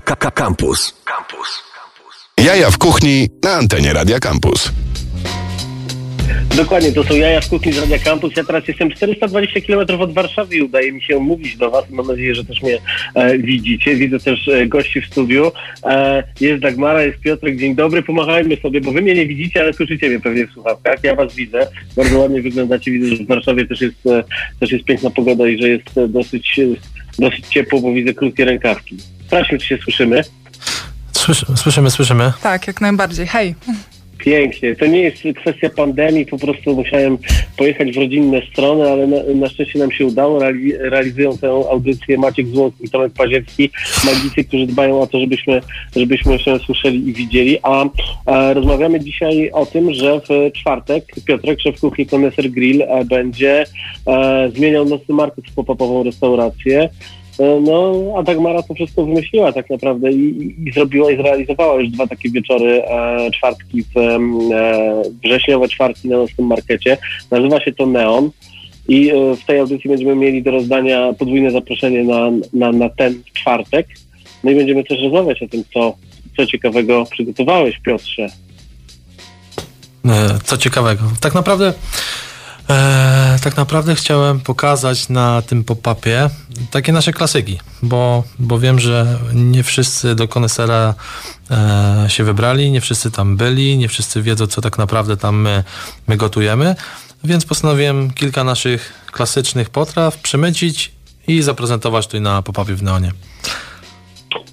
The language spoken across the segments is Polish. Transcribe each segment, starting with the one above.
Campus. Campus. Jaja w kuchni na antenie Radia Campus. Dokładnie, to są jaja w kuchni z Radia Campus. Ja teraz jestem 420 km od Warszawy i udaje mi się mówić do Was. Mam nadzieję, że też mnie e, widzicie. Widzę też e, gości w studiu. E, jest Dagmara, jest Piotrek. Dzień dobry, pomachajmy sobie, bo Wy mnie nie widzicie, ale słyszycie mnie pewnie w słuchawkach. Ja Was widzę. Bardzo ładnie wyglądacie. Widzę, że w Warszawie też jest, e, też jest piękna pogoda i że jest e, dosyć, e, dosyć ciepło, bo widzę krótkie rękawki. Sprawdźmy, czy się słyszymy. Słyszymy, słyszymy, słyszymy. Tak, jak najbardziej. Hej. Pięknie. To nie jest kwestia pandemii, po prostu musiałem pojechać w rodzinne strony, ale na, na szczęście nam się udało. Reali, realizują tę audycję Maciek Złotki i Tomek Paziewski, magicy, którzy dbają o to, żebyśmy, żebyśmy się słyszeli i widzieli. A, a rozmawiamy dzisiaj o tym, że w czwartek Piotrek, szef kuchni Koneser Grill, e, będzie e, zmieniał nocny market w pop-upową restaurację. E, No, a Dagmara to wszystko wymyśliła tak naprawdę i, i, i zrobiła i zrealizowała już dwa takie wieczory, e, czwartki, w, e, wrześniowe czwartki na nocnym markecie. Nazywa się to Neon i e, w tej audycji będziemy mieli do rozdania podwójne zaproszenie na, na, na ten czwartek. No i będziemy też rozmawiać o tym, co, co ciekawego przygotowałeś, Piotrze. E, Co ciekawego. Tak naprawdę e, tak naprawdę chciałem pokazać na tym pop-upie takie nasze klasyki, bo, bo wiem, że nie wszyscy do konesera e, się wybrali, nie wszyscy tam byli, nie wszyscy wiedzą, co tak naprawdę tam my, my gotujemy, więc postanowiłem kilka naszych klasycznych potraw przemycić i zaprezentować tutaj na pop-upie w Neonie.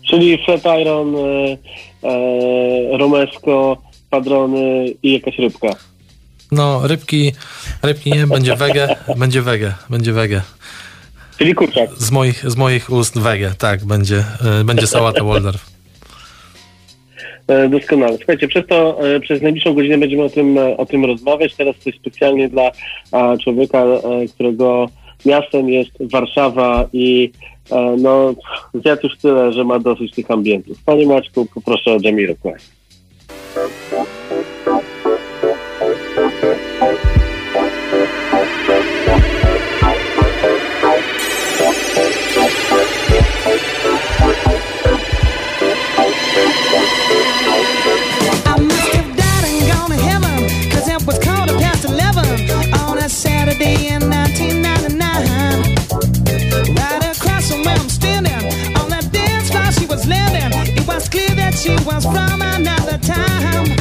Czyli flat iron, e, e, romesco, padrony i jakaś rybka. No, rybki, rybki nie, będzie wege, będzie wege, będzie wege. Czyli kurczak. Z moich, z moich ust wege, tak, będzie, e, będzie sałata Waldorf. E, Doskonale. Słuchajcie, przez to, e, przez najbliższą godzinę będziemy o tym, o tym rozmawiać. Teraz coś specjalnie dla człowieka, którego miastem jest Warszawa i no, zjadł już tyle, że ma dosyć tych ambientów. Panie Maćku, poproszę o Jamiroquai. It was clear that she was from another time.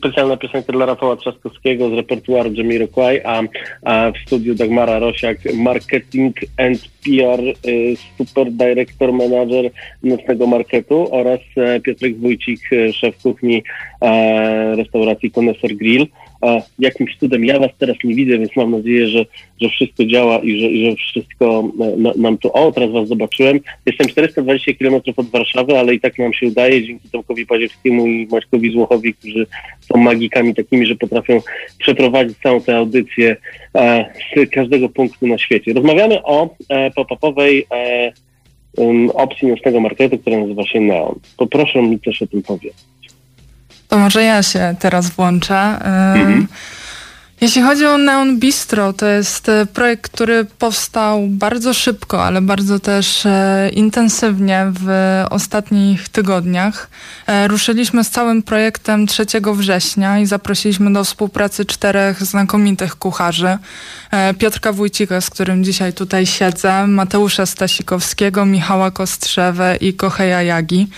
Specjalna piosenka dla Rafała Trzaskowskiego z repertuaru Jamiroquai, a, a w studiu Dagmara Rosiak, marketing and PR, y, super director, manager nocnego marketu oraz e, Piotrek Wójcik, e, szef kuchni e, restauracji Koneser Grill. A jakimś cudem ja was teraz nie widzę, więc mam nadzieję, że, że wszystko działa i że, i że wszystko e, na, nam tu... O, teraz was zobaczyłem. Jestem 420 km od Warszawy, ale i tak nam się udaje dzięki Tomkowi Paziewskiemu i Maćkowi Złochowi, którzy są magikami takimi, że potrafią przeprowadzić całą tę audycję e, z każdego punktu na świecie. Rozmawiamy o e, pop-upowej e, um, opcji nocnego marketu, która nazywa się Neon. Poproszę mi też o tym powiedzieć. To może ja się teraz włączę. Ym, Mhm. Jeśli chodzi o Neon Bistro, to jest e, projekt, który powstał bardzo szybko, ale bardzo też e, intensywnie w ostatnich tygodniach. E, ruszyliśmy z całym projektem 3 września i zaprosiliśmy do współpracy czterech znakomitych kucharzy. E, Piotrka Wójcika, z którym dzisiaj tutaj siedzę, Mateusza Stasikowskiego, Michała Kostrzewę i Kocheja Jagi.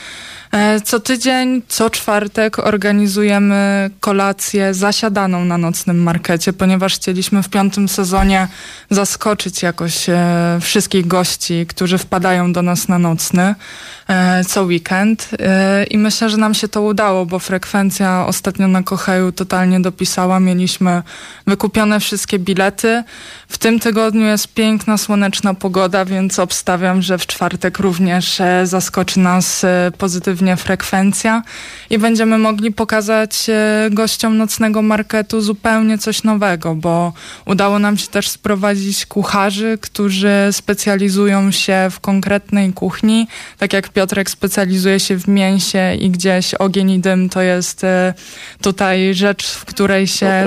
E, Co tydzień, co czwartek organizujemy kolację zasiadaną na nocnym markecie, ponieważ chcieliśmy w piątym sezonie zaskoczyć jakoś e, wszystkich gości, którzy wpadają do nas na nocny e, co weekend. I myślę, że nam się to udało, bo frekwencja ostatnio na Kocheju totalnie dopisała. Mieliśmy wykupione wszystkie bilety. W tym tygodniu jest piękna, słoneczna pogoda, więc obstawiam, że w czwartek również zaskoczy nas e, pozytywnie frekwencja i będziemy mogli pokazać e, gościom nocnego marketu zupełnie coś nowego, bo udało nam się też sprowadzić kucharzy, którzy specjalizują się w konkretnej kuchni. Tak jak Piotrek specjalizuje się w mięsie i gdzieś ogień i dym to jest e, tutaj rzecz, w której się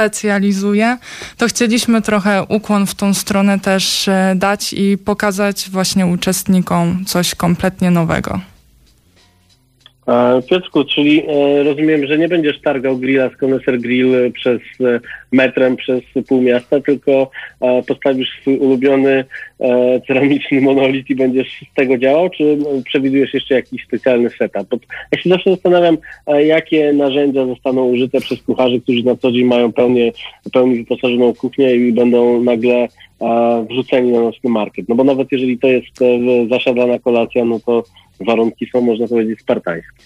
specjalizuje, to chcieliśmy trochę ukłon w tą stronę też e, dać i pokazać właśnie uczestnikom coś kompletnie nowego. Piotrku, czyli e, rozumiem, że nie będziesz targał grilla z Koneser Grill e, przez e, metrem, przez pół miasta, tylko postawisz swój ulubiony ceramiczny monolit i będziesz z tego działał, czy przewidujesz jeszcze jakiś specjalny setup? Ja się zawsze zastanawiam, jakie narzędzia zostaną użyte przez kucharzy, którzy na co dzień mają pełnie, pełni wyposażoną kuchnię i będą nagle wrzuceni na nocny market. No bo nawet jeżeli to jest zasiadana kolacja, no to warunki są, można powiedzieć, spartańskie.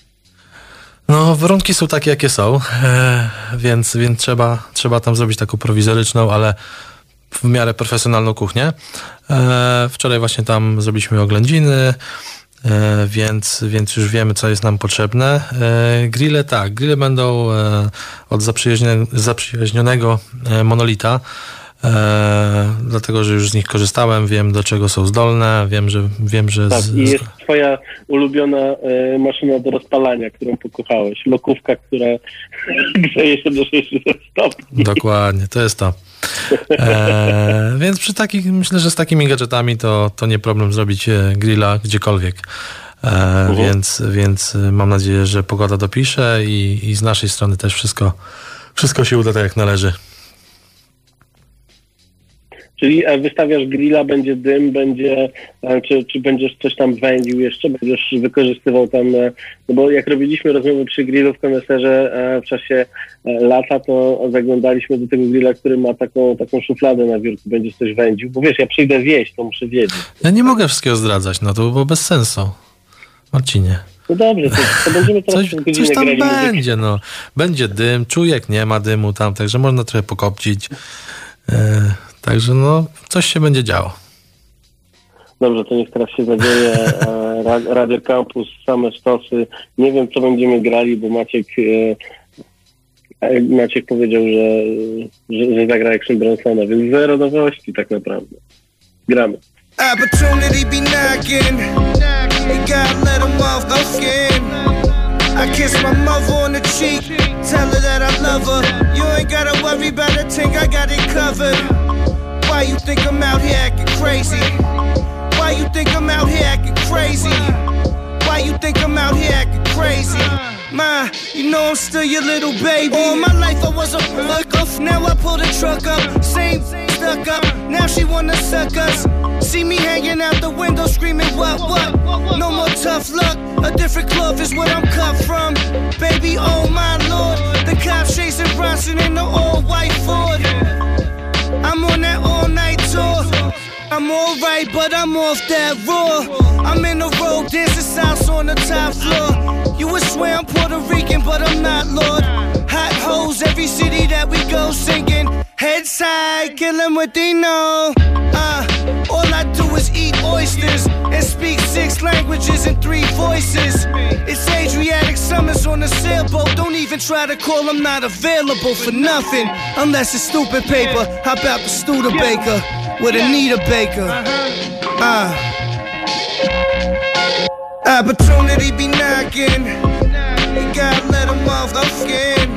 No, warunki są takie, jakie są, e, więc, więc trzeba, trzeba tam zrobić taką prowizoryczną, ale w miarę profesjonalną kuchnię. E, wczoraj właśnie tam zrobiliśmy oględziny, e, więc, więc już wiemy, co jest nam potrzebne. Grille tak, grille będą od zaprzyjaźnionego, monolita. Dlatego, że już z nich korzystałem, wiem do czego są zdolne, wiem, że wiem, że Tak, z, i jest twoja ulubiona e, maszyna do rozpalania, którą pokochałeś. Lokówka, która grzeje się do 600 stopni. Dokładnie, to jest to. E, więc przy takich, myślę, że z takimi gadżetami to, to nie problem zrobić e, grilla gdziekolwiek. E, więc, więc e, mam nadzieję, że pogoda dopisze i, i z naszej strony też wszystko, wszystko się uda tak jak należy. Czyli e, wystawiasz grilla, będzie dym, będzie, e, czy, czy będziesz coś tam wędził jeszcze, będziesz wykorzystywał tam, e, no bo jak robiliśmy rozmowy przy grillu w koneserze w czasie lata, to zaglądaliśmy do tego grilla, który ma taką, taką szufladę na biurku, będziesz coś wędził, bo wiesz, ja przyjdę zjeść, to muszę wiedzieć. Ja nie mogę wszystkiego zdradzać, no to by było bez sensu. Marcinie. No dobrze, to, to będziemy teraz Coś, coś tam grali będzie, no. Będzie dym, czujek nie ma dymu tam, także można trochę pokopcić. E, także no, coś się będzie działo. Dobrze, to niech teraz się zadzieje e, Ra- Radio Campus, same stosy. Nie wiem, co będziemy grali, bo Maciek, e, e, Maciek powiedział, że, że, że zagra Action Bronsona, więc zero nowości tak naprawdę. Gramy. Opportunity be knocking. They God let him off the skin. I kiss my mother on the cheek. Tell her that I love her. You ain't gotta worry about a thing, I got it covered. Why you think I'm out here acting crazy? Why you think I'm out here acting crazy? Why you think I'm out here acting crazy? Ma, you know I'm still your little baby. All my life I was a fuck off. Now I pull the truck up. Same stuck up. Now she wanna suck us. see me hanging out the window screaming, what, what? No more tough luck. A different cloth is what I'm cut from. Baby, oh my lord. The cops chasing Bronson in the all white Ford. I'm on that all night tour. I'm alright, but I'm off that raw. I'm in the road, dancing south on the top floor. You would swear I'm Puerto Rican, but I'm not, Lord. Hot hoes, every city that we go singing. Head side, kill 'em what they know. Uh, all I do is eat oysters and speak six languages and three voices. It's Adriatic summers on a sailboat. Don't even try to call, I'm not available for nothing. Unless it's stupid paper. How about the Studebaker with Anita Baker? Uh. Opportunity be knocking. You gotta let them off the skin.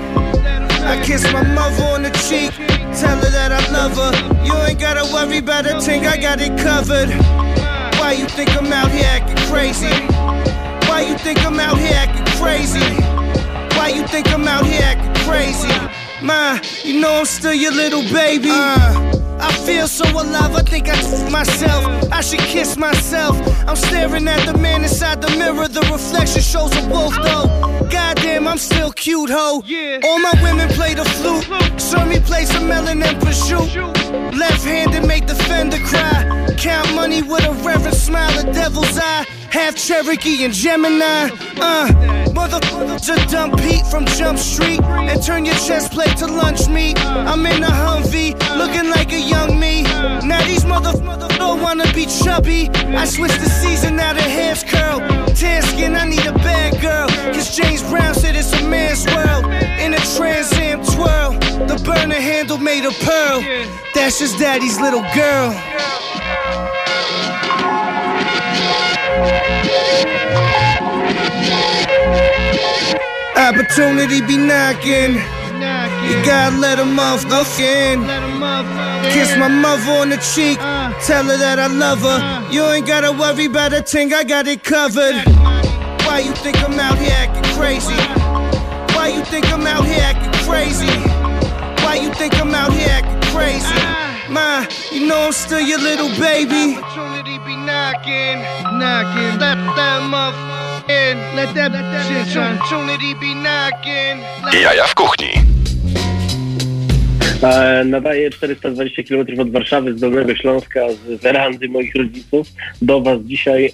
I kiss my mother on the cheek, tell her that I love her. You ain't gotta worry about a thing, I got it covered. Why you think I'm out here acting crazy? Why you think I'm out here acting crazy? Why you think I'm out here acting crazy? Ma, you know I'm still your little baby. Uh, I feel so alive, I think I f- myself. I should kiss myself. I'm staring at the man inside the mirror. The reflection shows a wolf, though. Goddamn, I'm still cute, ho. All my women play the flute. Serve me play some melon and prosciutto. Left handed make the fender cry. Count money with a reverent smile, a devil's eye. Half Cherokee and Gemini. Uh, motherfuckers just dump Pete from Jump Street and turn your chest plate to lunch meat. I'm in a Humvee, looking like a young me. Now these motherfuckers don't wanna be chubby. I switched the season, now the hair's curl. Tan skin, I need a bad girl. Cause James Brown said it's a man's world. In a Trans Am twirl, the burner handle made of pearl. That's just daddy's little girl. Opportunity be knocking. You gotta let them off the. Kiss my mother on the cheek. Tell her that I love her. You ain't gotta worry about a thing, I got it covered. Why you think I'm out here acting crazy? Why you think I'm out here acting crazy? Why you think I'm out here acting crazy? Ma, you know I'm still your little baby. Knocking, knocking. Let that motherfucker in. Let that shit opportunity be knocking. Jaja w kuchni. Nadaję 420 km od Warszawy, z Dolnego Śląska, z werandy moich rodziców do Was dzisiaj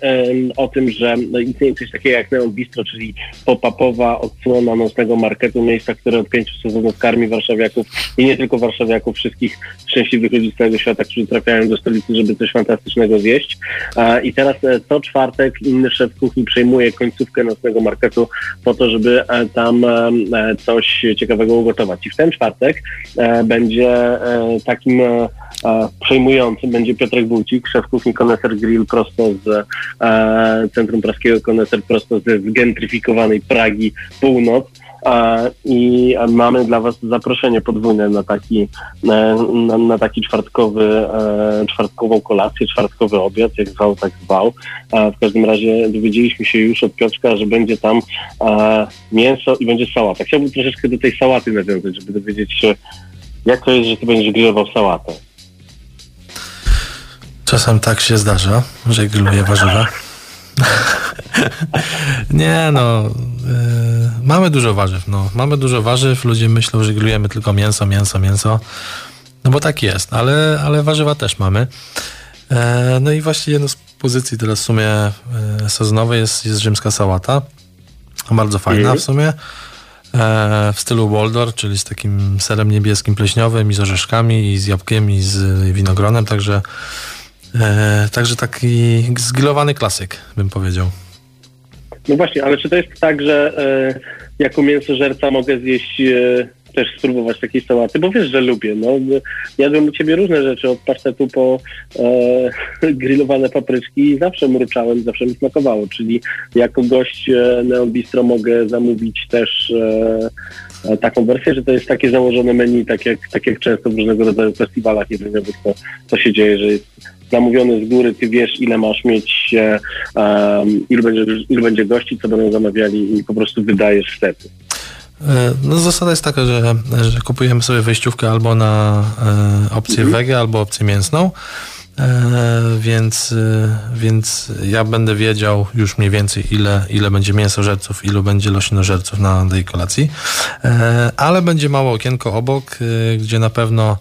o tym, że istnieje coś takiego jak Neon Bistro, czyli pop-upowa odsłona nocnego marketu, miejsca, które od pięciu sezonów karmi warszawiaków i nie tylko warszawiaków, wszystkich szczęśliwych ludzi z całego świata, którzy trafiają do stolicy, żeby coś fantastycznego zjeść. I teraz e, co czwartek inny szef kuchni przejmuje końcówkę nocnego marketu po to, żeby e, tam e, coś ciekawego ugotować. I w ten czwartek e, będzie e, takim e, e, przejmującym, będzie Piotrek Wójcik, szef kuchni Koneser Grill prosto z Centrum Praskiego Koneser, prosto ze zgentryfikowanej Pragi Północ. I mamy dla Was zaproszenie podwójne na taki, na, na taki czwartkowy, czwartkową kolację, czwartkowy obiad, jak zwał, tak zwał. W każdym razie dowiedzieliśmy się już od Piotrka, że będzie tam mięso i będzie sałata. Chciałbym troszeczkę do tej sałaty nawiązać, żeby dowiedzieć się, jak to jest, że Ty będziesz grillował sałatę. Czasem tak się zdarza, że grilluję warzywa. Nie no, y, mamy dużo warzyw, no. Mamy dużo warzyw, ludzie myślą, że grillujemy tylko mięso, mięso, mięso. No bo tak jest, ale, ale warzywa też mamy. E, no i właśnie jedną z pozycji teraz w sumie e, sezonowej jest, jest rzymska sałata. Bardzo fajna Mhm. w sumie. E, w stylu Waldor, czyli z takim serem niebieskim pleśniowym i z orzeszkami i z jabłkiem i z winogronem, także e, także taki zgrillowany klasyk, bym powiedział. No właśnie, ale czy to jest tak, że e, jako mięsożerca mogę zjeść, też spróbować takiej sałaty? Bo wiesz, że lubię. No, jadłem u ciebie różne rzeczy, od pasztetu po e, grillowane papryczki i zawsze mruczałem, zawsze mi smakowało. Czyli jako gość e, Neon Bistro mogę zamówić też e, e, taką wersję, że to jest takie założone menu, tak jak, tak jak często w różnego rodzaju festiwalach jedzeniowych to, to się dzieje, że jest zamówiony z góry, ty wiesz ile masz mieć, um, ilu, będzie, ilu będzie gości, co będą zamawiali i po prostu wydajesz wtedy. E, No zasada jest taka, że, że kupujemy sobie wejściówkę albo na e, opcję Mhm. wege, albo opcję mięsną. E, więc, e, więc ja będę wiedział już mniej więcej, ile, ile będzie mięsożerców, ilu będzie lośnożerców na tej kolacji. E, ale będzie małe okienko obok, e, gdzie na pewno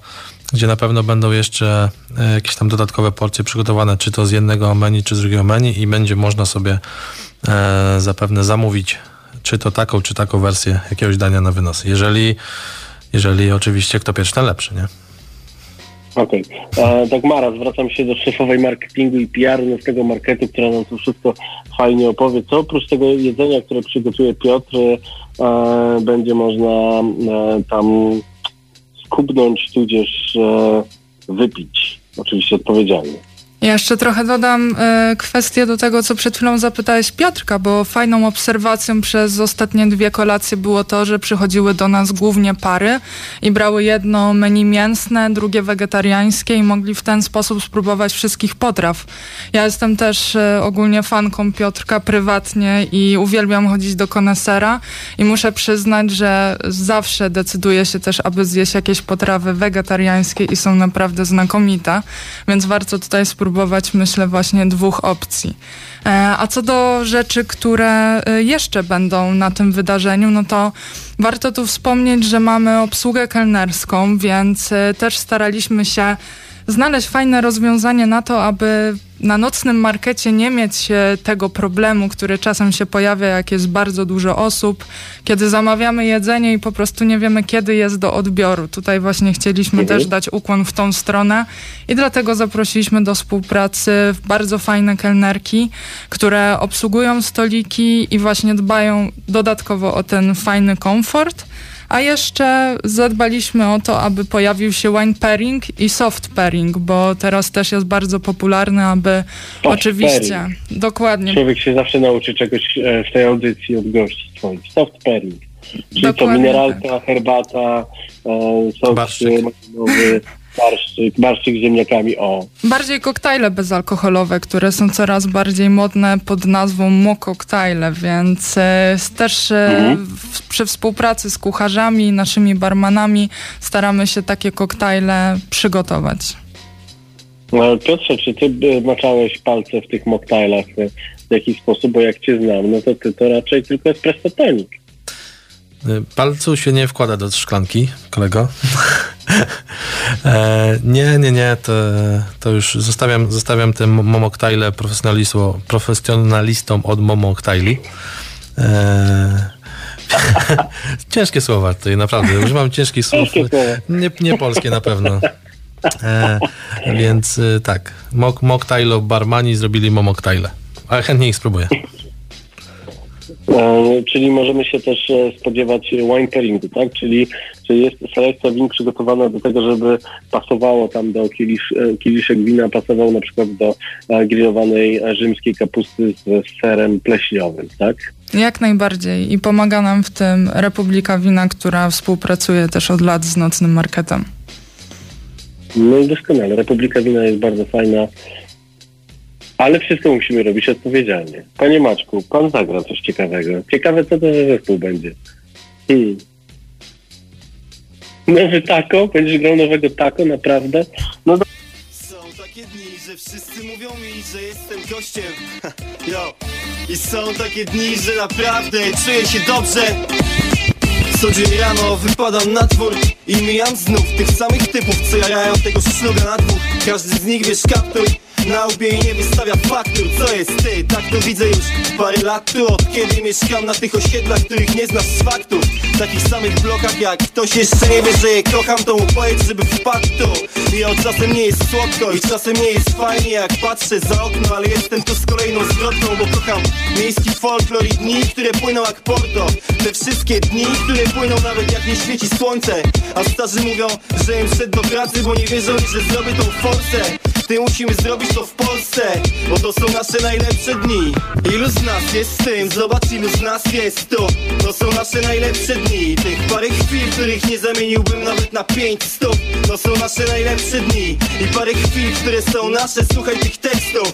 gdzie na pewno będą jeszcze jakieś tam dodatkowe porcje przygotowane, czy to z jednego menu, czy z drugiego menu i będzie można sobie zapewne zamówić czy to taką, czy taką wersję jakiegoś dania na wynos. Jeżeli, jeżeli oczywiście kto pierwszy, ten lepszy, nie? Okej. Okay. Dagmara, zwracam się do szefowej marketingu i PR-u nowego marketu, która nam to wszystko fajnie opowie. Co oprócz tego jedzenia, które przygotuje Piotr, e, będzie można e, tam skubnąć, tudzież e, wypić. Oczywiście odpowiedzialnie. Ja jeszcze trochę dodam e, kwestię do tego, co przed chwilą zapytałeś Piotrka, bo fajną obserwacją przez ostatnie dwie kolacje było to, że przychodziły do nas głównie pary i brały jedno menu mięsne, drugie wegetariańskie i mogli w ten sposób spróbować wszystkich potraw. Ja jestem też e, ogólnie fanką Piotrka prywatnie i uwielbiam chodzić do konesera i muszę przyznać, że zawsze decyduję się też, aby zjeść jakieś potrawy wegetariańskie i są naprawdę znakomite, więc warto tutaj spróbować spróbować, myślę, właśnie dwóch opcji. E, a co do rzeczy, które e, jeszcze będą na tym wydarzeniu, no to warto tu wspomnieć, że mamy obsługę kelnerską, więc e, też staraliśmy się znaleźć fajne rozwiązanie na to, aby na nocnym markecie nie mieć tego problemu, który czasem się pojawia, jak jest bardzo dużo osób, kiedy zamawiamy jedzenie i po prostu nie wiemy, kiedy jest do odbioru. Tutaj właśnie chcieliśmy mhm. też dać ukłon w tą stronę i dlatego zaprosiliśmy do współpracy bardzo fajne kelnerki, które obsługują stoliki i właśnie dbają dodatkowo o ten fajny komfort. A jeszcze zadbaliśmy o to, aby pojawił się wine pairing i soft pairing, bo teraz też jest bardzo popularny, aby soft oczywiście, pairing. dokładnie. Człowiek się zawsze nauczy czegoś e, w tej audycji od gości swoich. Soft pairing. Czyli dokładnie to mineralka, tak. herbata, e, sok barszczyk, barszczyk z ziemniakami, o. Bardziej koktajle bezalkoholowe, które są coraz bardziej modne pod nazwą mokoktajle, więc e, też e, mhm. w, przy współpracy z kucharzami, naszymi barmanami staramy się takie koktajle przygotować. No, Piotrze, czy ty maczałeś palce w tych moktajlach w jakiś sposób, bo jak cię znam, no to ty to raczej tylko espresso tonic. Palcu się nie wkłada do szklanki, kolego. e, nie, nie, nie, to, to już zostawiam, zostawiam te momoktajle profesjonalistom, od momoktajli. E, ciężkie słowa tutaj, naprawdę. Używam ciężkich słów. Nie, nie polskie na pewno. E, więc e, tak, mok, mocktailo barmani zrobili momoktajle. Ale chętnie ich spróbuję. E, czyli możemy się też e, spodziewać wine pairingu, tak? Czyli, czyli jest selekcja win przygotowana do tego, żeby pasowało tam do kielisz, e, kieliszek wina, pasował na przykład do grillowanej rzymskiej kapusty z serem pleśniowym, tak? Jak najbardziej i pomaga nam w tym Republika Wina, która współpracuje też od lat z Nocnym Marketem. No i doskonale. Republika Wina jest bardzo fajna. Ale wszystko musimy robić odpowiedzialnie. Panie Maczku, pan zagra coś ciekawego. Ciekawe, co to za zespół będzie. Hmm. Nowy tako? Będziesz grał nowego tako, naprawdę? No do... Są takie dni, że wszyscy mówią mi, że jestem gościem. Yo. I są takie dni, że naprawdę czuję się dobrze. Co dzień rano wypadam na dwór i mijam znów tych samych typów, co jarają tego szluga na dwóch. Każdy z nich wiesz kaptur na łbie i nie wystawia faktur Co jest ty? Tak to widzę już parę lat tu Od kiedy mieszkam na tych osiedlach, których nie znasz z faktów. W takich samych blokach jak ktoś jeszcze nie wie, że je kocham To mu powiedz, żeby wpadł tu. I od czasem nie jest słodko i czasem nie jest fajnie Jak patrzę za okno, ale jestem tu z kolejną zwrotką Bo kocham miejski folklor i dni, które płyną jak porto. Te wszystkie dni, które płyną nawet jak nie świeci słońce. A starzy mówią, że im szedł do pracy, bo nie wierzą, że zrobię tą forsę Musimy zrobić to w Polsce Bo to są nasze najlepsze dni. Ilu z nas jest z tym? Zobacz ilu z nas jest tu. To są nasze najlepsze dni. Tych parę chwil, których nie zamieniłbym nawet na pięć stóp To są nasze najlepsze dni. I parę chwil, które są nasze. Słuchaj tych tekstów.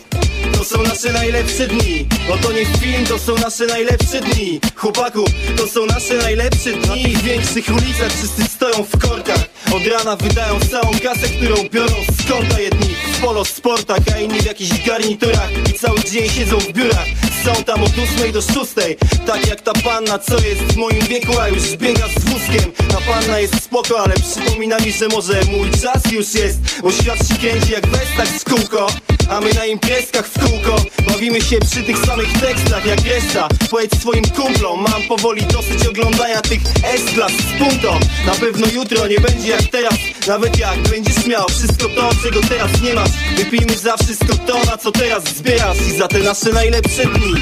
To są nasze najlepsze dni. Bo to nie film, to są nasze najlepsze dni. Chłopaku, to są nasze najlepsze dni. Na tych większych ulicach wszyscy stoją w korkach. Od rana wydają całą kasę, którą biorą z konta jedni w polo sportach, a inni w jakichś garniturach. I cały dzień siedzą w biurach. Są tam od ósmej do szóstej. Tak jak ta panna, co jest w moim wieku, a już biega z wózkiem. Ta panna jest spoko, ale przypomina mi, że może mój czas już jest. Bo świat się kręci jak westak z kółko a my na imprezkach w kółko Bawimy się przy tych samych tekstach jak reszta Powiedz swoim kumplom Mam powoli dosyć oglądania tych S-klas z puntą Na pewno jutro nie będzie jak teraz. Nawet jak będziesz miał wszystko to, czego teraz nie masz. Wypijmy za wszystko to, na co teraz zbierasz. I za te nasze najlepsze dni.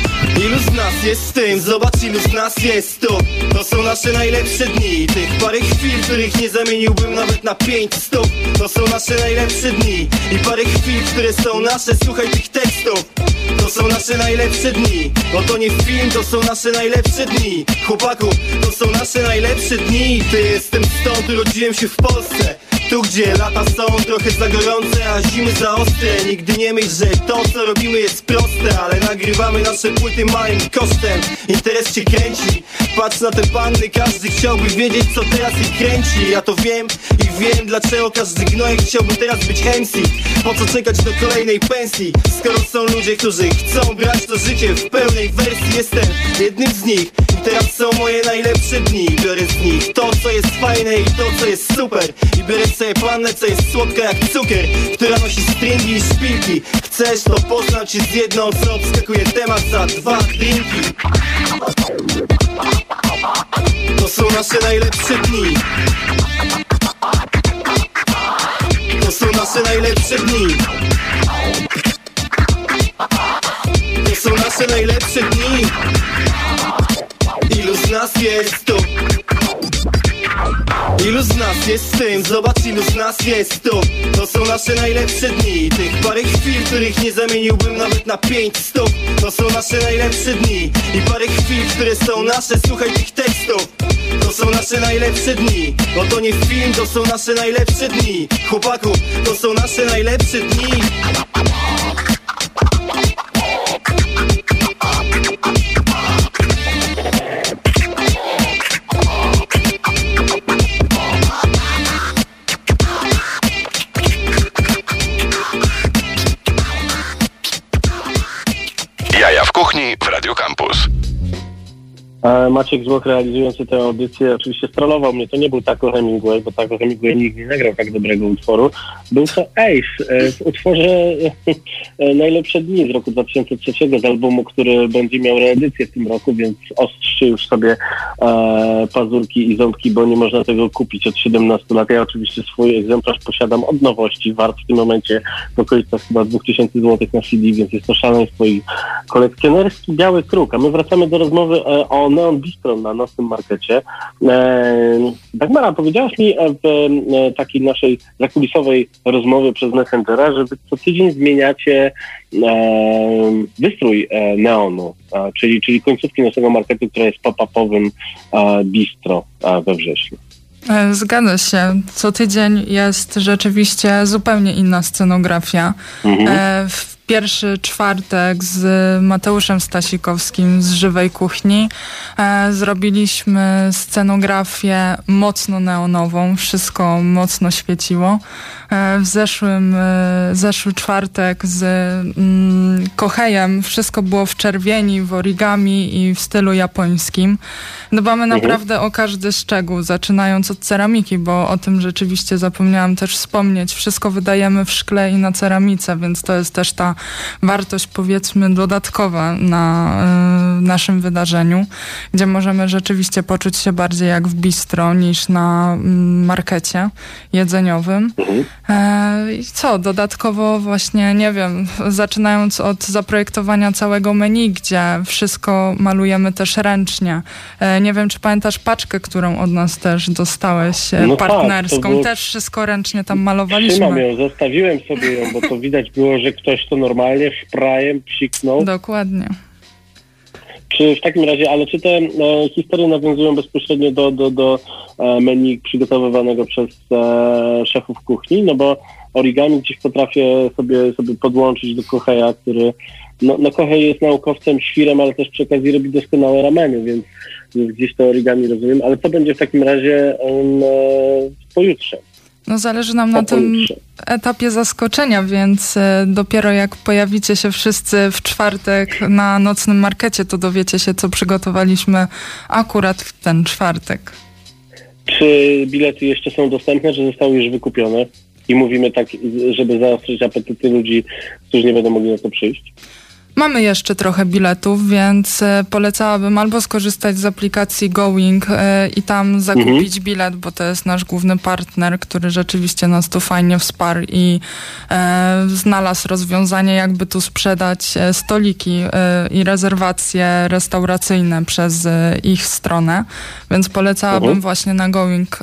Ilu z nas jest z tym? Zobacz ilu z nas jest tu. To są nasze najlepsze dni. Tych parę chwil, których nie zamieniłbym nawet na pięć stóp To są nasze najlepsze dni. I parę chwil, które są nasze Słuchaj tych tekstów. To są nasze najlepsze dni. Bo to nie film, to są nasze najlepsze dni. Chłopaku, to są nasze najlepsze dni. Ty jestem stąd, urodziłem się w Polsce tu gdzie lata są trochę za gorące, a zimy za ostre. Nigdy nie myśl, że to co robimy jest proste Ale nagrywamy nasze płyty małym kosztem. Interes cię kręci. Patrz na te panny, każdy chciałby wiedzieć co teraz ich kręci. Ja to wiem i wiem dlaczego każdy gnojek chciałby teraz być MC Po co czekać do kolejnej pensji? Skoro są ludzie, którzy chcą brać to życie w pełnej wersji Jestem jednym z nich. I teraz są moje najlepsze dni. Biorę z nich to co jest fajne i to co jest super. I biorę sobie pannę co jest słodka jak cukier Która nosi stringi i szpilki. Chcesz to poznać się z jedną co obskakuje temat za dwa drinki? To są nasze najlepsze dni. To są nasze najlepsze dni. To są nasze najlepsze dni. Ilu z nas jest tu? Ilu z nas jest z tym? Zobacz ilu z nas jest tu. To są nasze najlepsze dni. Tych parę chwil, których nie zamieniłbym nawet na pięć stóp To są nasze najlepsze dni. I parę chwil, które są nasze. Słuchaj tych tekstów. To są nasze najlepsze dni. Bo to nie film, to są nasze najlepsze dni. Chłopaku, to są nasze najlepsze dni Maciek Złoch realizujący tę audycję oczywiście strollował mnie. To nie był Taco Hemingway, bo Taco Hemingway nigdy nie nagrał tak dobrego utworu. Był to Ace e, w utworze e, Najlepsze Dni z roku 2003 z albumu, który będzie miał reedycję w tym roku, więc ostrzyjcie już sobie e, pazurki i ząbki, bo nie można tego kupić od 17 lat. Ja oczywiście swój egzemplarz posiadam od nowości, wart w tym momencie w okolicach chyba 2000 zł na CD, więc jest to szaleństwo i kolekcjonerski biały kruk. A my wracamy do rozmowy e, o Neon Bistro na nocnym markecie. E, Dagmara, powiedziałaś mi e, w e, takiej naszej zakulisowej rozmowie przez Messengera, że wy co tydzień zmieniacie wystrój Neonu, czyli, czyli końcówki naszego marketu, która jest pop-upowym bistro we wrześniu. Zgadza się. Co tydzień jest rzeczywiście zupełnie inna scenografia. Mhm. W pierwszy czwartek z Mateuszem Stasikowskim z Żywej Kuchni e, zrobiliśmy scenografię mocno neonową. Wszystko mocno świeciło. E, W zeszłym, e, zeszły czwartek z mm, Kohejem wszystko było w czerwieni, w origami i w stylu japońskim. Dbamy naprawdę o każdy szczegół, zaczynając od ceramiki, bo o tym rzeczywiście zapomniałam też wspomnieć. Wszystko wydajemy w szkle i na ceramice, więc to jest też ta wartość powiedzmy dodatkowa na y, naszym wydarzeniu, gdzie możemy rzeczywiście poczuć się bardziej jak w bistro niż na mm, markecie jedzeniowym. E, I co, dodatkowo właśnie, nie wiem, zaczynając od zaprojektowania całego menu, gdzie wszystko malujemy też ręcznie. E, nie wiem, czy pamiętasz paczkę, którą od nas też dostałeś, e, No tak, partnerską. było- Też wszystko ręcznie tam malowaliśmy. Trzymam ją, zostawiłem sobie ją, bo to widać było, że ktoś to normalnie szprajem psiknął. Dokładnie. Czy w takim razie, ale czy te e, historie nawiązują bezpośrednio do, do, do e, menu przygotowywanego przez e, szefów kuchni? No bo origami gdzieś potrafię sobie, sobie podłączyć do Koheja, który no, no Kohei jest naukowcem, świrem, ale też przy okazji robi doskonałe rameny, więc, więc gdzieś to origami rozumiem. Ale co będzie w takim razie e, pojutrze? No zależy nam na tym etapie zaskoczenia, więc e, dopiero jak pojawicie się wszyscy w czwartek na nocnym markecie, to dowiecie się, co przygotowaliśmy akurat w ten czwartek. Czy bilety jeszcze są dostępne, czy zostały już wykupione? I mówimy tak, żeby zaostrzyć apetyty ludzi, którzy nie będą mogli na to przyjść. Mamy jeszcze trochę biletów, więc e, polecałabym albo skorzystać z aplikacji Going e, i tam zakupić bilet, bo to jest nasz główny partner, który rzeczywiście nas tu fajnie wsparł i e, znalazł rozwiązanie, jakby tu sprzedać e, stoliki e, i rezerwacje restauracyjne przez e, ich stronę. Więc polecałabym Mhm. właśnie na Going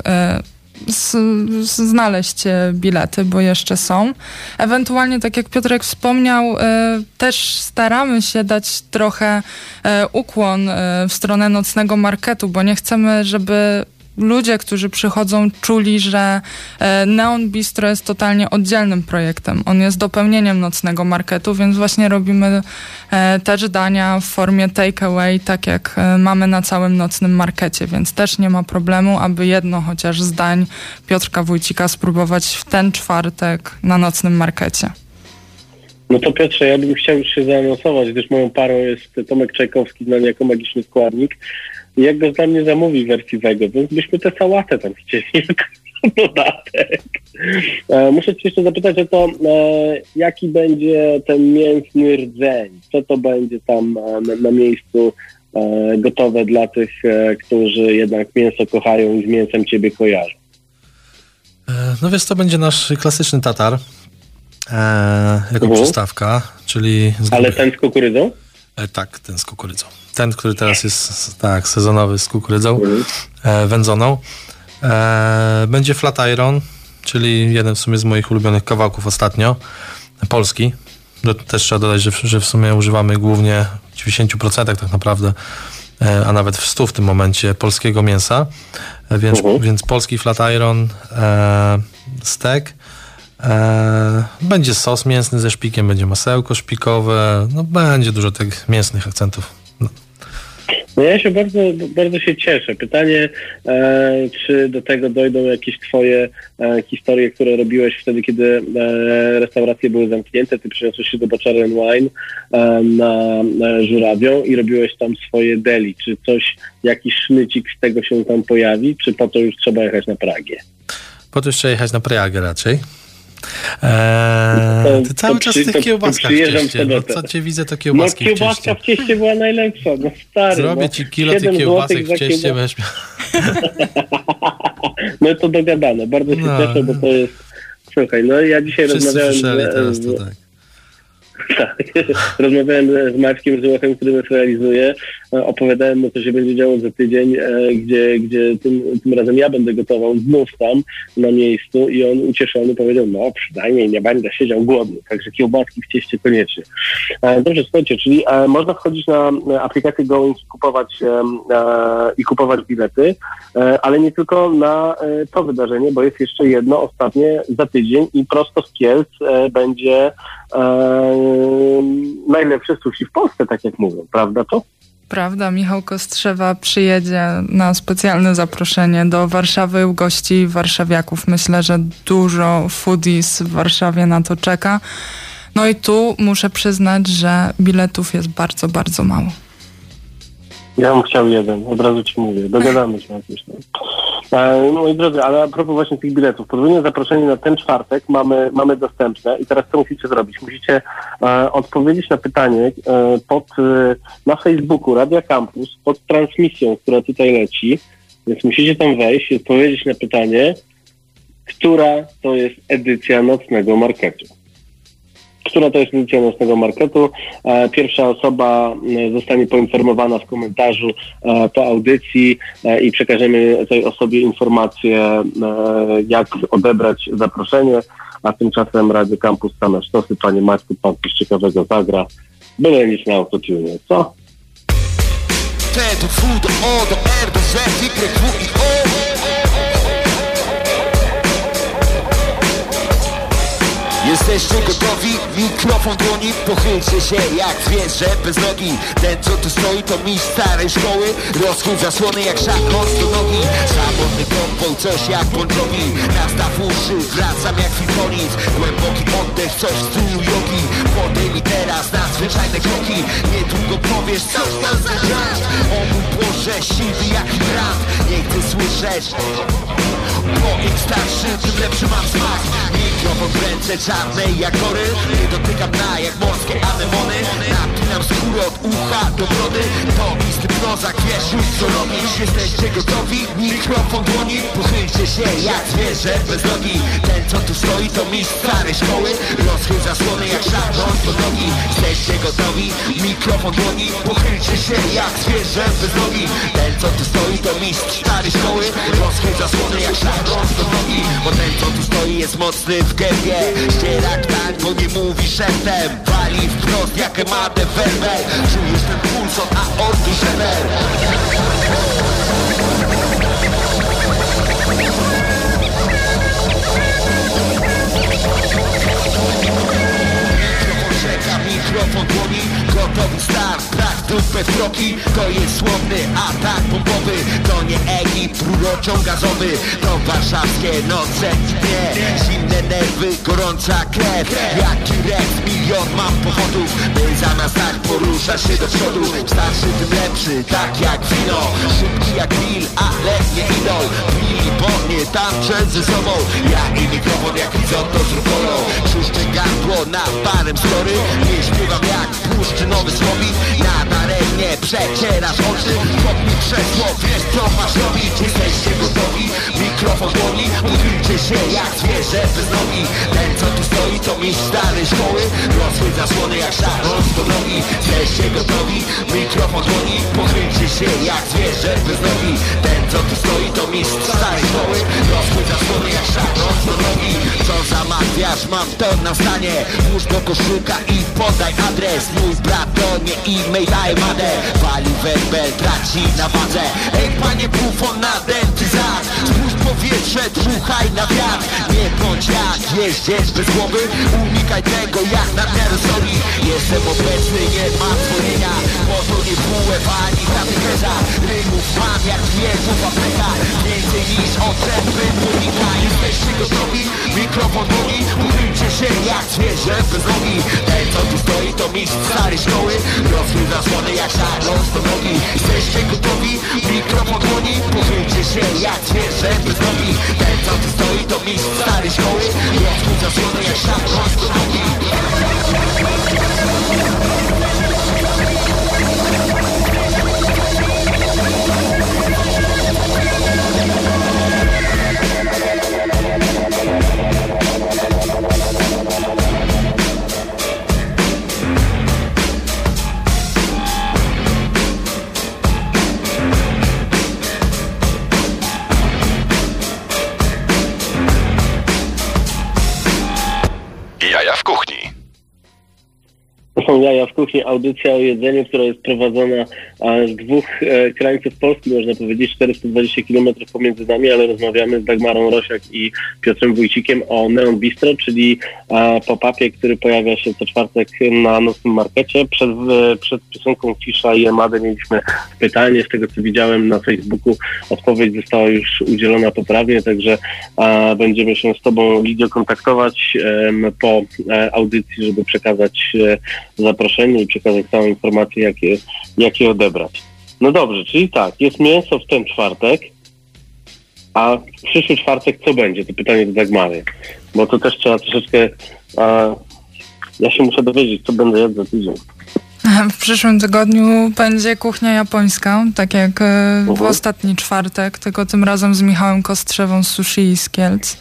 z, z, znaleźć e, bilety, bo jeszcze są. Ewentualnie, tak jak Piotrek wspomniał, e, też staramy się dać trochę e, ukłon w stronę nocnego marketu, bo nie chcemy, żeby ludzie, którzy przychodzą, czuli, że e, Neon Bistro jest totalnie oddzielnym projektem. On jest dopełnieniem nocnego marketu, więc właśnie robimy e, też dania w formie takeaway, tak jak e, mamy na całym nocnym markecie, więc też nie ma problemu, aby jedno chociaż z dań Piotrka Wójcika spróbować w ten czwartek na nocnym markecie. No to Piotrze, ja bym chciał już się zaanonsować, gdyż moją parą jest Tomek Czajkowski, znany jako magiczny składnik. Jak go dla mnie zamówi wersji wego, więc byśmy tę sałatę tam chcieli jako dodatek. E, muszę cię jeszcze zapytać o to, e, jaki będzie ten mięsny rdzeń? Co to będzie tam e, na, miejscu gotowe dla tych, którzy jednak mięso kochają i z mięsem ciebie kojarzą? No więc to będzie nasz klasyczny tatar e, jako Mhm. przystawka, czyli Ale ten z kukurydzą? e, tak, ten z kukurydzą. Ten, który teraz jest tak, sezonowy z kukurydzą Mhm. e, wędzoną. E, będzie flat iron, czyli jeden w sumie z moich ulubionych kawałków ostatnio, polski. Do, też trzeba dodać, że, w- że w sumie używamy głównie w 90% tak naprawdę, e, a nawet w 100 w tym momencie polskiego mięsa. Więc, Mhm. więc polski flat iron, steak. E, będzie sos mięsny ze szpikiem, będzie masełko szpikowe, no będzie dużo tych mięsnych akcentów. No. Ja się bardzo, bardzo się cieszę. Pytanie, e, czy do tego dojdą jakieś twoje e, historie, które robiłeś wtedy, kiedy e, restauracje były zamknięte. Ty przyniosłeś się do and Wine e, na, Żurawią i robiłeś tam swoje deli. Czy coś, jakiś sznycik z tego się tam pojawi, czy po to już trzeba jechać na Pragię? Po to jeszcze jechać na Pragę raczej. Eee, ty cały to czas w tych kiełbaskach w w cieście. No, co cię widzę, to No kiełbaski w kiełbaska cieście. w cieście była najlepsza, no stary. Zrobię no. ci kilo tych 7 kiełbasek w cieście, będziesz miał No to dogadane. Bardzo się No. cieszę, bo to jest... Słuchaj, no ja dzisiaj Wszyscy rozmawiałem z, teraz to tak. Tak. Rozmawiałem z Maćkiem Żyłochem, który nas realizuje. Opowiadałem mu, co się będzie działo za tydzień, e, gdzie, gdzie tym, tym razem ja będę gotował znów tam na miejscu i on ucieszony powiedział, no przynajmniej nie będę siedział głodny, także kiełbaski w cieście koniecznie. E, Dobrze, słuchajcie, czyli e, można wchodzić na aplikację Going i kupować, i kupować bilety, ale nie tylko na to wydarzenie, bo jest jeszcze jedno ostatnie za tydzień i prosto z Kielc będzie najlepsze sushi w Polsce, tak jak mówią, prawda to? Prawda, Michał Kostrzewa przyjedzie na specjalne zaproszenie do Warszawy u gości warszawiaków. Myślę, że dużo foodies w Warszawie na to czeka. No i tu muszę przyznać, że biletów jest bardzo, bardzo mało. Ja bym chciał jeden, od razu ci mówię, dogadamy się jakoś. No. E, moi drodzy, ale a propos właśnie tych biletów, podwójne zaproszenie na ten czwartek mamy, mamy dostępne i teraz co musicie zrobić? Musicie e, odpowiedzieć na pytanie e, pod, e, na Facebooku Radia Campus, pod transmisją, która tutaj leci, więc musicie tam wejść i odpowiedzieć na pytanie, która to jest edycja nocnego marketu. Która to jest edycja nocnego marketu. E, Pierwsza osoba e, zostanie poinformowana w komentarzu e, po audycji i przekażemy tej osobie informację, jak odebrać zaproszenie, a tymczasem Radio Campus same sztosy. Panie Maćku, pan coś ciekawego zagra. Byle nic na autotune, co? T do do O do R do Z Y W i O Jesteście gotowi? Mikrofon dłoni, pochylcie się jak zwierzę bez nogi. Ten co tu stoi to mistrz starej szkoły. Rozchód zasłony jak szach noc do nogi. Samotny kompą, coś jak Bon Jovi. Nastaw uszy, wracam jak Filtonit Głęboki oddech, coś w stylu jogi. Podejmij teraz nadzwyczajne kroki. Niedługo powiesz, co to za żart. O mój Boże, siwy jak hydrant Nie chcę słyszeć Bo im starszy, tym lepszy mam smak Mikrofon w ręce czarnej jak goryl Nie dotykam na jak morskie anemony Napinam skórę ucha do brody To isty prozak, wiesz już co robisz. Jesteście gotowi? Mikrofon dłoni Pochylcie się jak zwierzę bez nogi Ten co tu stoi to mistrz starej szkoły. Rozchyl zasłony jak szarżąc do nogi. Jesteście gotowi? Mikrofon dłoni Pochylcie się jak zwierzę bez nogi Ten co tu stoi to mistrz starej szkoły. Rozchyl zasłony jak szarżąc do nogi. Bo ten co tu stoi jest mocny w gębie. Ściera ktań, bo nie mówi szeptem. Wali wprost jak emadę werber Czujesz ten puls od aorty żeber Mikrofon dłoni Gotowy start, brak dupę kroki To jest słowny atak bombowy. To nie Egipt, rurociąg gazowy To warszawskie noce. I dnie Zimne nerwy, gorąca krew. Jaki rep, milion mam powodów By zamiast tak poruszać się do przodu. Starszy tym lepszy, tak jak wino. Szybki jak Bill, ale nie idol. Billy, bo nie tańczę ze sobą. Ja i mikrofon jak to z rukolą Czuszczę gardło na parem story. Nie śpiewam jak puszczy nowy słowik. Na daremnie przecierasz oczy. Chłop mi krzesło, wiesz co masz robić. Jesteście gotowi? Mikrofon dłoni Uchylcie się jak zwierzę bez nogi. Ten co tu stoi to mistrz starej szkoły Rozchód zasłony jak szarąc do nogi Jesteście gotowi? Mikrofon dłoni Pochylcie się jak zwierzę bez nogi Ten co tu stoi to mistrz starej szkoły. Rozchód zasłony jak szarąc do nogi Co zamawiasz? Mam to na stanie. Włóż do koszyka i podaj adres. Mój brat to nie e-mail, daj madę Wali werbel, traci na wadze. Ej panie bufon na dentyzat Spójrz powietrze, dmuchaj na wiatr. Nie bądź jak jeździec bez głowy. Unikaj tego jak nadmiaru soli Jestem obecny, nie ma dzwonienia. Bo to nie WF ani katecheza Rymów mam jak wierzów apteka Więcej niż otrzępy munika Jesteście gotowi? Mikrofon Uchylcie się jak zwierzę bez nogi. Ten co tu stoi to mistrz starej szkoły. Rozchyl zasłony jak szarląc do nogi. Jesteście gotowi? Mikrofon dłoni. Się jak zwierzę bez nogi Ten co tu stoi to mistrz starej szkoły Rozchyl zasłony jak szarląc do nogi jaja w kuchni, audycja o jedzeniu, która jest prowadzona z dwóch e, krańców Polski, można powiedzieć 420 km pomiędzy nami, ale rozmawiamy z Dagmarą Rosiak i Piotrem Wójcikiem o Neon Bistro, czyli pop-upie, który pojawia się co czwartek na nocnym markecie. Przed, przed piosenką Cisza i Emadę mieliśmy pytanie, z tego co widziałem na Facebooku odpowiedź została już udzielona poprawnie, także będziemy się z Tobą, Lidio, kontaktować po e, audycji, żeby przekazać e, zaproszenie i przekazać całą informację, jakie, jakie odebrać. No dobrze, czyli tak, jest mięso w ten czwartek, a w przyszły czwartek co będzie? To pytanie do Dagmary, bo to też trzeba troszeczkę... A, ja się muszę dowiedzieć, co będę jadł za tydzień. W przyszłym tygodniu będzie kuchnia japońska, tak jak e, w ostatni czwartek, tylko tym razem z Michałem Kostrzewą z Sushi z Kielc.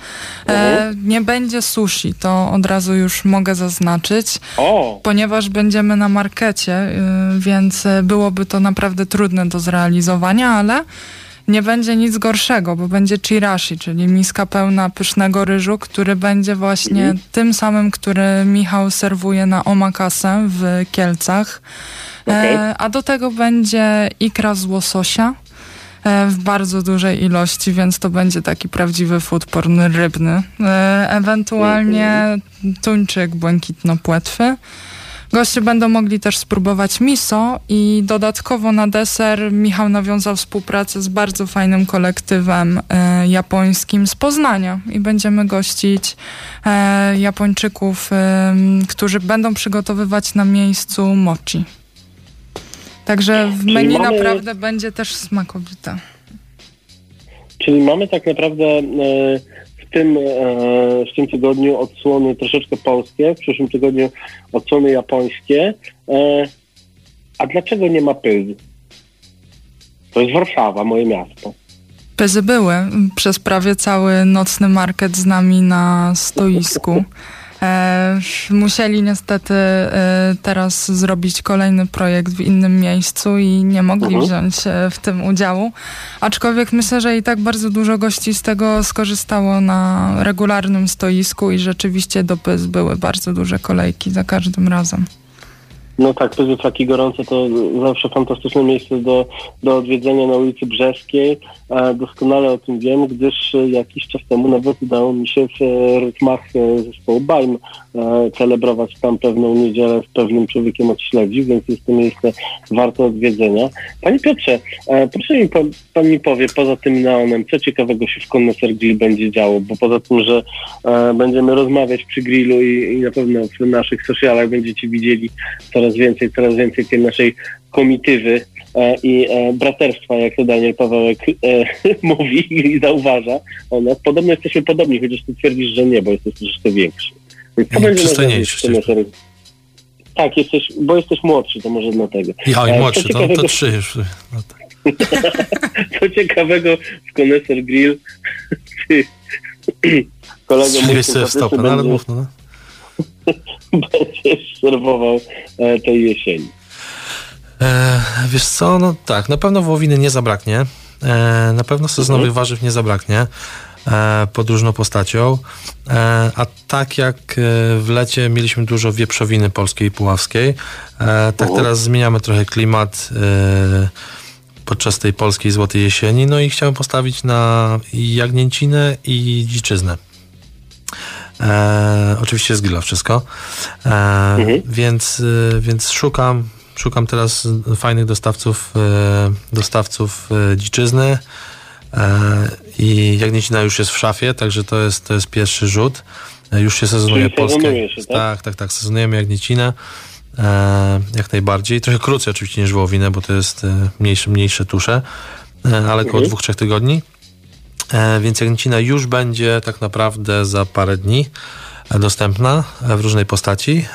E, Mhm. nie będzie sushi, to od razu już mogę zaznaczyć, O! ponieważ będziemy na markecie, y, więc e, byłoby to naprawdę trudne do zrealizowania, ale nie będzie nic gorszego, bo będzie chirashi, czyli miska pełna pysznego ryżu, który będzie właśnie Mhm. tym samym, który Michał serwuje na omakase w Kielcach. E, a do tego będzie ikra z łososia, e, w bardzo dużej ilości, więc to będzie taki prawdziwy food porn rybny. E, Ewentualnie tuńczyk błękitno-płetwy. Goście będą mogli też spróbować miso i dodatkowo na deser Michał nawiązał współpracę z bardzo fajnym kolektywem e, japońskim z Poznania i będziemy gościć e, Japończyków, e, którzy będą przygotowywać na miejscu mochi. Także w menu mamy- naprawdę będzie też smakowite. Czyli mamy tak naprawdę e, tym, e, w tym tygodniu odsłony troszeczkę polskie, w przyszłym tygodniu odsłony japońskie. E, a dlaczego nie ma pyl? To jest Warszawa, moje miasto. Pyzy były przez prawie cały nocny market z nami na stoisku. E, musieli niestety e, teraz zrobić kolejny projekt w innym miejscu i nie mogli Mhm. wziąć e, w tym udziału. Aczkolwiek myślę, że i tak bardzo dużo gości z tego skorzystało na regularnym stoisku i rzeczywiście do Pyz były bardzo duże kolejki za każdym razem. No tak, Pyzy Flaki Gorące to zawsze fantastyczne miejsce do, do odwiedzenia na ulicy Brzeskiej. Doskonale o tym wiem, gdyż jakiś czas temu nawet udało mi się w e, rytmach e, zespołu Bajm e, celebrować tam pewną niedzielę z pewnym człowiekiem od śledzi, więc jest to miejsce warte odwiedzenia. Panie Piotrze, proszę mi pan, mi powie, poza tym neonem, co ciekawego się w Connoisseur Grill będzie działo, bo poza tym, że będziemy rozmawiać przy grillu i, i na pewno w naszych socialach będziecie widzieli coraz więcej, coraz więcej tej naszej komitywy e, i e, braterstwa, jak to Daniel Pawełek e, mówi i zauważa o nas. Podobno jesteśmy podobni, chociaż ty twierdzisz, że nie, bo jesteś troszeczkę większy. Więc co I będzie Tak, jesteś, bo jesteś młodszy, to może dlatego. Ja i młodszy, to, to trzy już. No tak. Co ciekawego w Connoisseur Grill ty, kolega mój stopę, no ale sympatyczny mów, no. będziesz serwował e, tej jesieni. E, wiesz co, no tak, na pewno wołowiny nie zabraknie. E, na pewno sezonowych warzyw nie zabraknie e, pod różną postacią. E, a tak jak e, w lecie mieliśmy dużo wieprzowiny polskiej i puławskiej, tak Mhm. teraz zmieniamy trochę klimat podczas tej polskiej złotej jesieni. No i chciałem postawić na jagnięcinę i dziczyznę. E, oczywiście z grilla wszystko. E, więc, e, więc szukam, szukam teraz fajnych dostawców, e, dostawców e, dziczyzny. I jagnięcina już jest w szafie, także to jest, to jest pierwszy rzut. Już się sezonuje Czyli polskie. sezonuje się, tak? tak, tak, tak. Sezonujemy jagnięcinę. E, jak najbardziej. Trochę krócej oczywiście niż wołowinę, bo to jest mniejsze, mniejsze tusze, ale około Mhm. dwóch, trzech tygodni. E, więc jagnięcina już będzie tak naprawdę za parę dni e, dostępna e, w różnej postaci.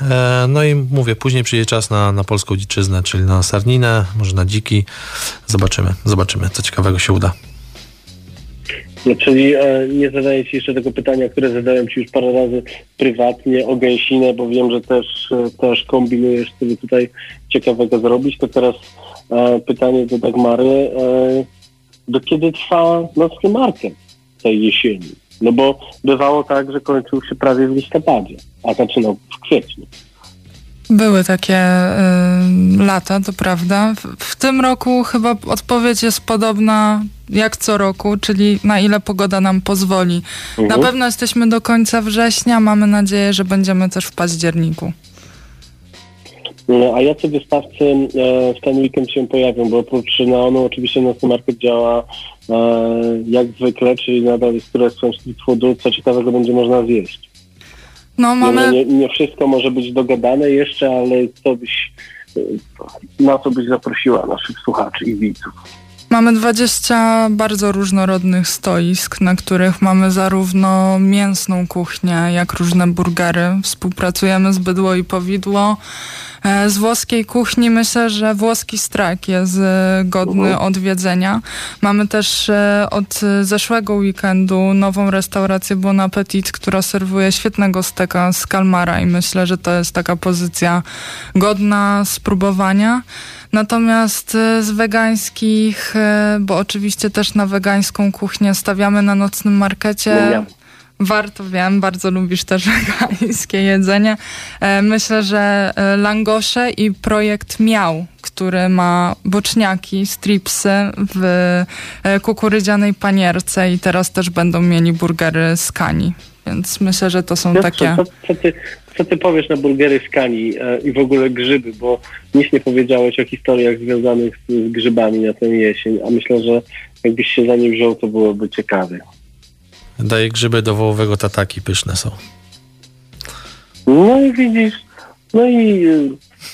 No i mówię, później przyjdzie czas na, na polską dziczyznę, czyli na sarninę, może na dziki. Zobaczymy, zobaczymy, co ciekawego się uda. No, czyli e, nie zadaję Ci jeszcze tego pytania, które zadałem Ci już parę razy prywatnie o gęsinę, bo wiem, że też, też kombinujesz sobie tutaj ciekawego zrobić. To teraz e, pytanie do Dagmary. E, do kiedy trwa nocny market tej jesieni? No bo bywało tak, że kończył się prawie w listopadzie, a zaczynał w kwietniu. Były takie y, lata, to prawda. W, w tym roku chyba odpowiedź jest podobna jak co roku, czyli na ile pogoda nam pozwoli. Na pewno jesteśmy do końca września, mamy nadzieję, że będziemy też w październiku. No, a jacy wystawcy e, w ten weekend się pojawią? Bo oprócz Neonu oczywiście nocny market działa e, jak zwykle, czyli nadal jest królestwem street foodu. Co ciekawego będzie można zjeść? No No, mamy... nie, nie wszystko może być dogadane jeszcze, ale co byś, e, na co byś zaprosiła naszych słuchaczy i widzów? Mamy 20 bardzo różnorodnych stoisk, na których mamy zarówno mięsną kuchnię, jak różne burgery. Współpracujemy z Bydło i Powidło. E, Z włoskiej kuchni myślę, że włoski strak jest e, godny odwiedzenia. Mamy też e, od zeszłego weekendu nową restaurację Bon Appetit, która serwuje świetnego steka z kalmara i myślę, że to jest taka pozycja godna spróbowania. Natomiast z wegańskich, bo oczywiście też na wegańską kuchnię stawiamy na nocnym markecie. No. Warto, wiem, bardzo lubisz też wegańskie jedzenie. E, Myślę, że e, langosze i projekt Miał, który ma boczniaki, stripsy w e, kukurydzianej panierce i teraz też będą mieli burgery z kani. Więc myślę, że to są Piotrze, takie... co, co, ty, co ty powiesz na burgery z kani i w ogóle grzyby, bo nic nie powiedziałeś o historiach związanych z, z grzybami na tę jesień, a myślę, że jakbyś się za nie wziął, to byłoby ciekawe. Daję grzyby do wołowego tataki, pyszne są. No i widzisz, no i y,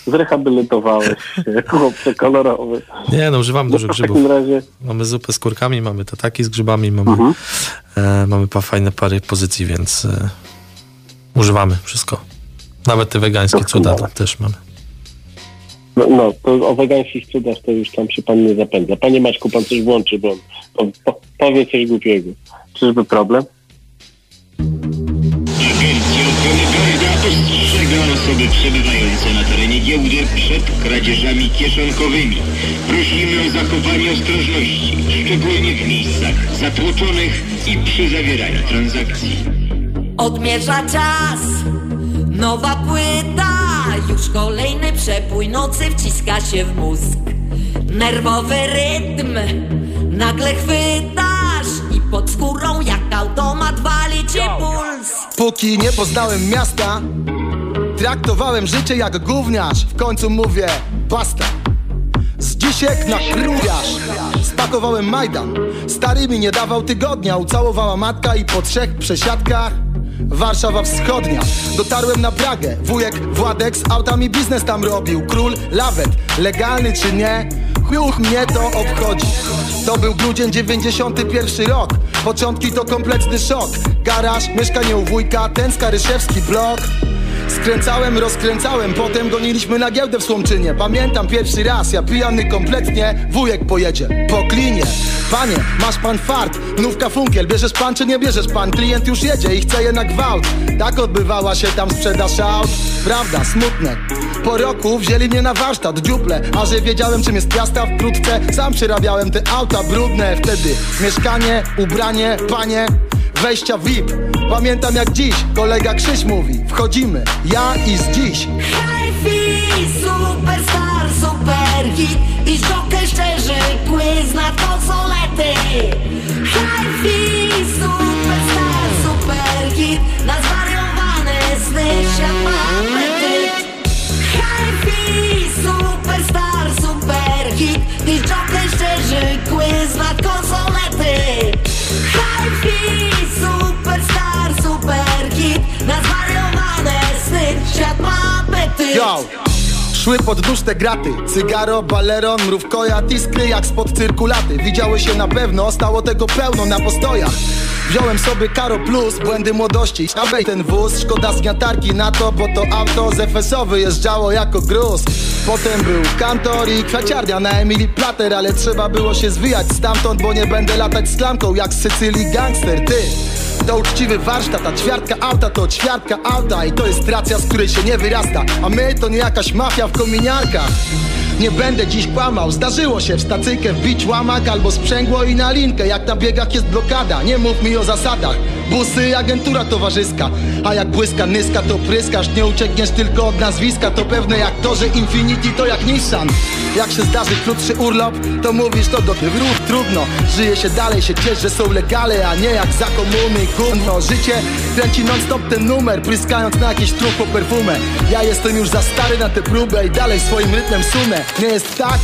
zrehabilitowałeś się, chłopcze kolorowy. Nie, no używam No dużo grzybów. takim razie, Mamy zupę z kurkami, mamy tataki z grzybami, mamy, Mhm. e, mamy pa, fajne pary pozycji, więc e, używamy wszystko. Nawet te wegańskie cuda też mamy. No, no to o wegańskich cudach to już tam się pan nie zapędza. Panie Maćku, pan coś włączy, bo po, po, powie coś głupiego. Czyżby problem? Agencja Ochrony Prawa ostrzega osoby przebywające na terenie giełdy przed kradzieżami kieszonkowymi. Prosimy o zachowanie ostrożności, szczególnie w miejscach zatłoczonych i przy zawieraniu transakcji. Odmierza czas, nowa płyta, już kolejny przepój nocy wciska się w mózg. Nerwowy rytm, nagle chwytasz i pod skórą jak automat wali ci puls. Póki nie poznałem miasta Traktowałem życie jak gówniarz. W końcu mówię basta Z dzisiek na kruwiarz Spakowałem Majdan. Stary mi nie dawał tygodnia. Ucałowała matka i po trzech przesiadkach Warszawa Wschodnia. Dotarłem na Pragę. Wujek Władek z autami biznes tam robił. Król Lawet. Legalny czy nie? Chuch mnie to obchodzi. To był grudzień 91 rok. Początki to kompletny szok. Garaż, mieszkanie u wujka Ten skaryszewski blok Skręcałem, rozkręcałem, potem goniliśmy na giełdę w Słomczynie. Pamiętam pierwszy raz, ja pijany kompletnie Wujek pojedzie po klinie. Panie, masz pan fart, nówka funkiel Bierzesz pan czy nie bierzesz pan? Klient już jedzie i chce je na gwałt. Tak odbywała się tam sprzedaż aut. Prawda, smutne. Po roku wzięli mnie na warsztat, dziuple A że wiedziałem czym jest piasta wkrótce Sam przerabiałem te auta brudne. Wtedy mieszkanie, ubranie, panie Wejścia VIP. Pamiętam jak dziś kolega Krzyś mówi Wchodzimy, ja i z dziś. Hi-fi, superstar, superhit I żokę szczerzy, quiz na konsolety Hi-fi, superstar, superhit Na zwariowane sny świat Hi-fi, superstar, superhit I żokę szczerzy, quiz Yo! Szły pod nóż te graty. Cygaro, baleron, mrówkoja, tiskry jak spod cyrkulaty. Widziały się na pewno, stało tego pełno na postojach. Wziąłem sobie Karo Plus, błędy młodości. Abej ten wóz, szkoda zgniatarki na to Bo to auto z FS-u wyjeżdżało jako gruz. Potem był kantor i kwiaciarnia na Emily Plater Ale trzeba było się zwijać stamtąd Bo nie będę latać z klamką jak z Sycylii gangster. Ty, to uczciwy warsztat, a ćwiartka auta to ćwiartka auta I to jest racja, z której się nie wyrasta. A my to nie jakaś mafia w kominiarkach. Nie będę dziś kłamał, zdarzyło się w stacyjkę wbić łamak albo sprzęgło i na linkę Jak na biegach jest blokada, nie mów mi o zasadach Busy, agentura towarzyska A jak błyska nyska to pryskasz. Nie uciekniesz tylko od nazwiska To pewne jak to, że Infinity to jak Nissan. Jak się zdarzy krótszy urlop To mówisz to do tych trudno Żyje się dalej, się ciesz, że są legale A nie jak za komuny. Gówno Życie kręci non stop ten numer Pryskając na jakiś trup po perfumę. Ja jestem już za stary na tę próbę I dalej swoim rytmem sunę Nie jest tak?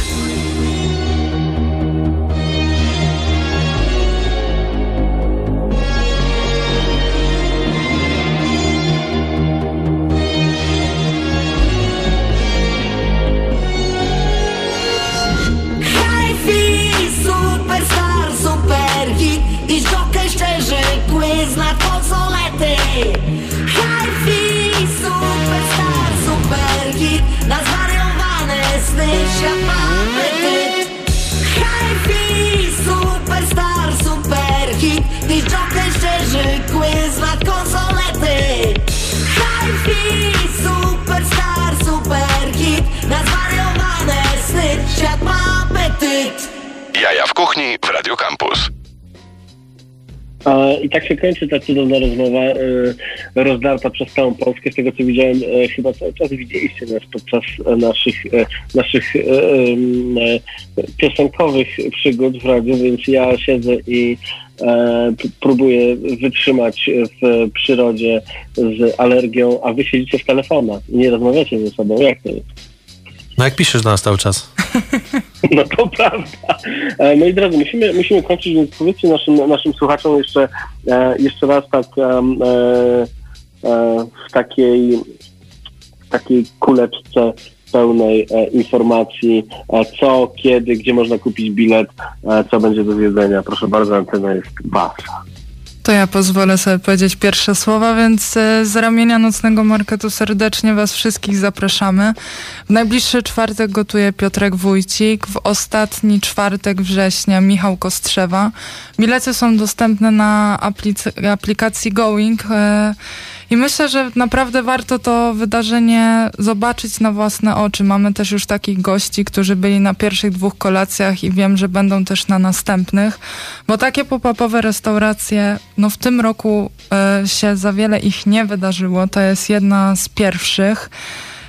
Kończy ta cudowna rozmowa, e, rozdarta przez całą Polskę. Z tego co widziałem, e, chyba cały czas widzieliście nas podczas naszych, e, naszych piosenkowych przygód w radiu, więc ja siedzę i próbuję wytrzymać w przyrodzie z alergią, a wy siedzicie w telefonach i nie rozmawiacie ze sobą. Jak to jest? No jak piszesz do nas cały czas? No to prawda. E, Moi drodzy, musimy, musimy kończyć, więc powiedzcie naszym, naszym słuchaczom jeszcze, e, jeszcze raz tak e, w takiej, w takiej kuleczce pełnej informacji, co, kiedy, gdzie można kupić bilet, co będzie do zjedzenia. Proszę bardzo, antena jest wasza. To ja pozwolę sobie powiedzieć pierwsze słowa, więc e, z ramienia Nocnego Marketu serdecznie Was wszystkich zapraszamy. W najbliższy czwartek gotuje Piotrek Wójcik, w ostatni czwartek września Michał Kostrzewa. Bilety są dostępne na aplic- aplikacji Going e, i myślę, że naprawdę warto to wydarzenie zobaczyć na własne oczy. Mamy też już takich gości, którzy byli na pierwszych dwóch kolacjach i wiem, że będą też na następnych, bo takie pop-upowe restauracje, no w tym roku e, się za wiele ich nie wydarzyło. To jest jedna z pierwszych.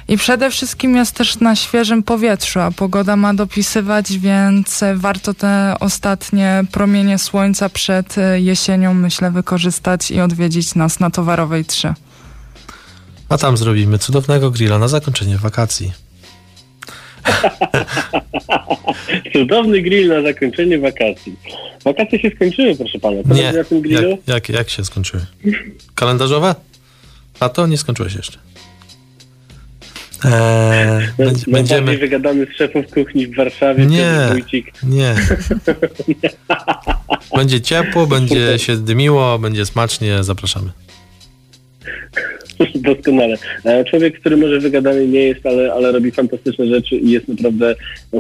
I przede wszystkim jest też na świeżym powietrzu, a pogoda ma dopisywać, więc warto te ostatnie promienie słońca przed e, jesienią, myślę, wykorzystać i odwiedzić nas na Towarowej 3. A tam zrobimy cudownego grilla na zakończenie wakacji. Cudowny grill na zakończenie wakacji. Wakacje się skończyły, proszę pana. Co Nie, na tym grillu? jak, jak, jak się skończyły? Kalendarzowe? A to nie skończyłeś jeszcze. Eee, Najbardziej będziemy... wygadany z szefów kuchni w Warszawie, Nie, nie. Będzie ciepło, będzie się dymiło, będzie smacznie, zapraszamy. Doskonale. E, Człowiek, który może wygadany nie jest, ale, ale robi fantastyczne rzeczy i jest naprawdę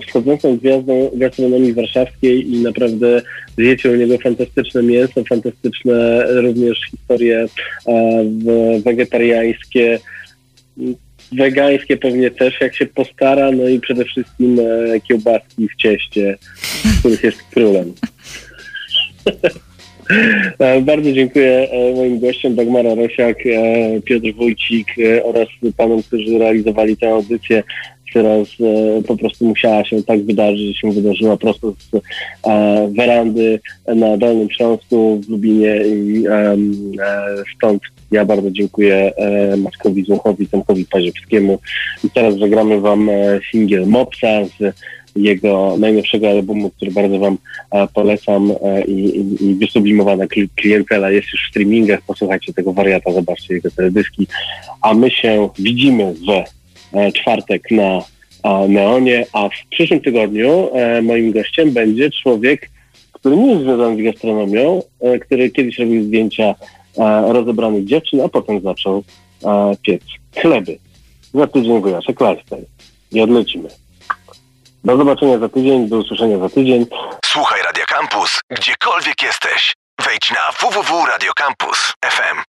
wschodzącą gwiazdą gastronomii warszawskiej i naprawdę zjecie u niego fantastyczne mięso, fantastyczne również historie e, wegetariańskie, wegańskie pewnie też, jak się postara, no i przede wszystkim e, kiełbaski w cieście, których jest królem. E, Bardzo dziękuję e, moim gościom Dagmara Rosiak, Piotr Wójcik oraz panom, którzy realizowali tę audycję, która z, e, po prostu musiała się tak wydarzyć, że się wydarzyła prosto z werandy na Dolnym Śląsku w Lubinie i stąd ja bardzo dziękuję e, Maćkowi Złuchowi, Tomkowi Paziewskiemu i teraz zagramy wam e, singiel Mopsa z jego najnowszego albumu, który bardzo Wam e, polecam i, i, i wysublimowana kli- klientela jest już w streamingach. Posłuchajcie tego wariata, zobaczcie jego teledyski. A my się widzimy w czwartek na Neonie, a w przyszłym tygodniu moim gościem będzie człowiek, który nie jest związany z gastronomią, który kiedyś robił zdjęcia rozebranych dziewczyn, a potem zaczął e, piec chleby. Za tydzień wujaszek lifestyle. I odlecimy. Do zobaczenia za tydzień, do usłyszenia za tydzień. Słuchaj Radio Campus, gdziekolwiek jesteś. Wejdź na www.radiocampus.fm.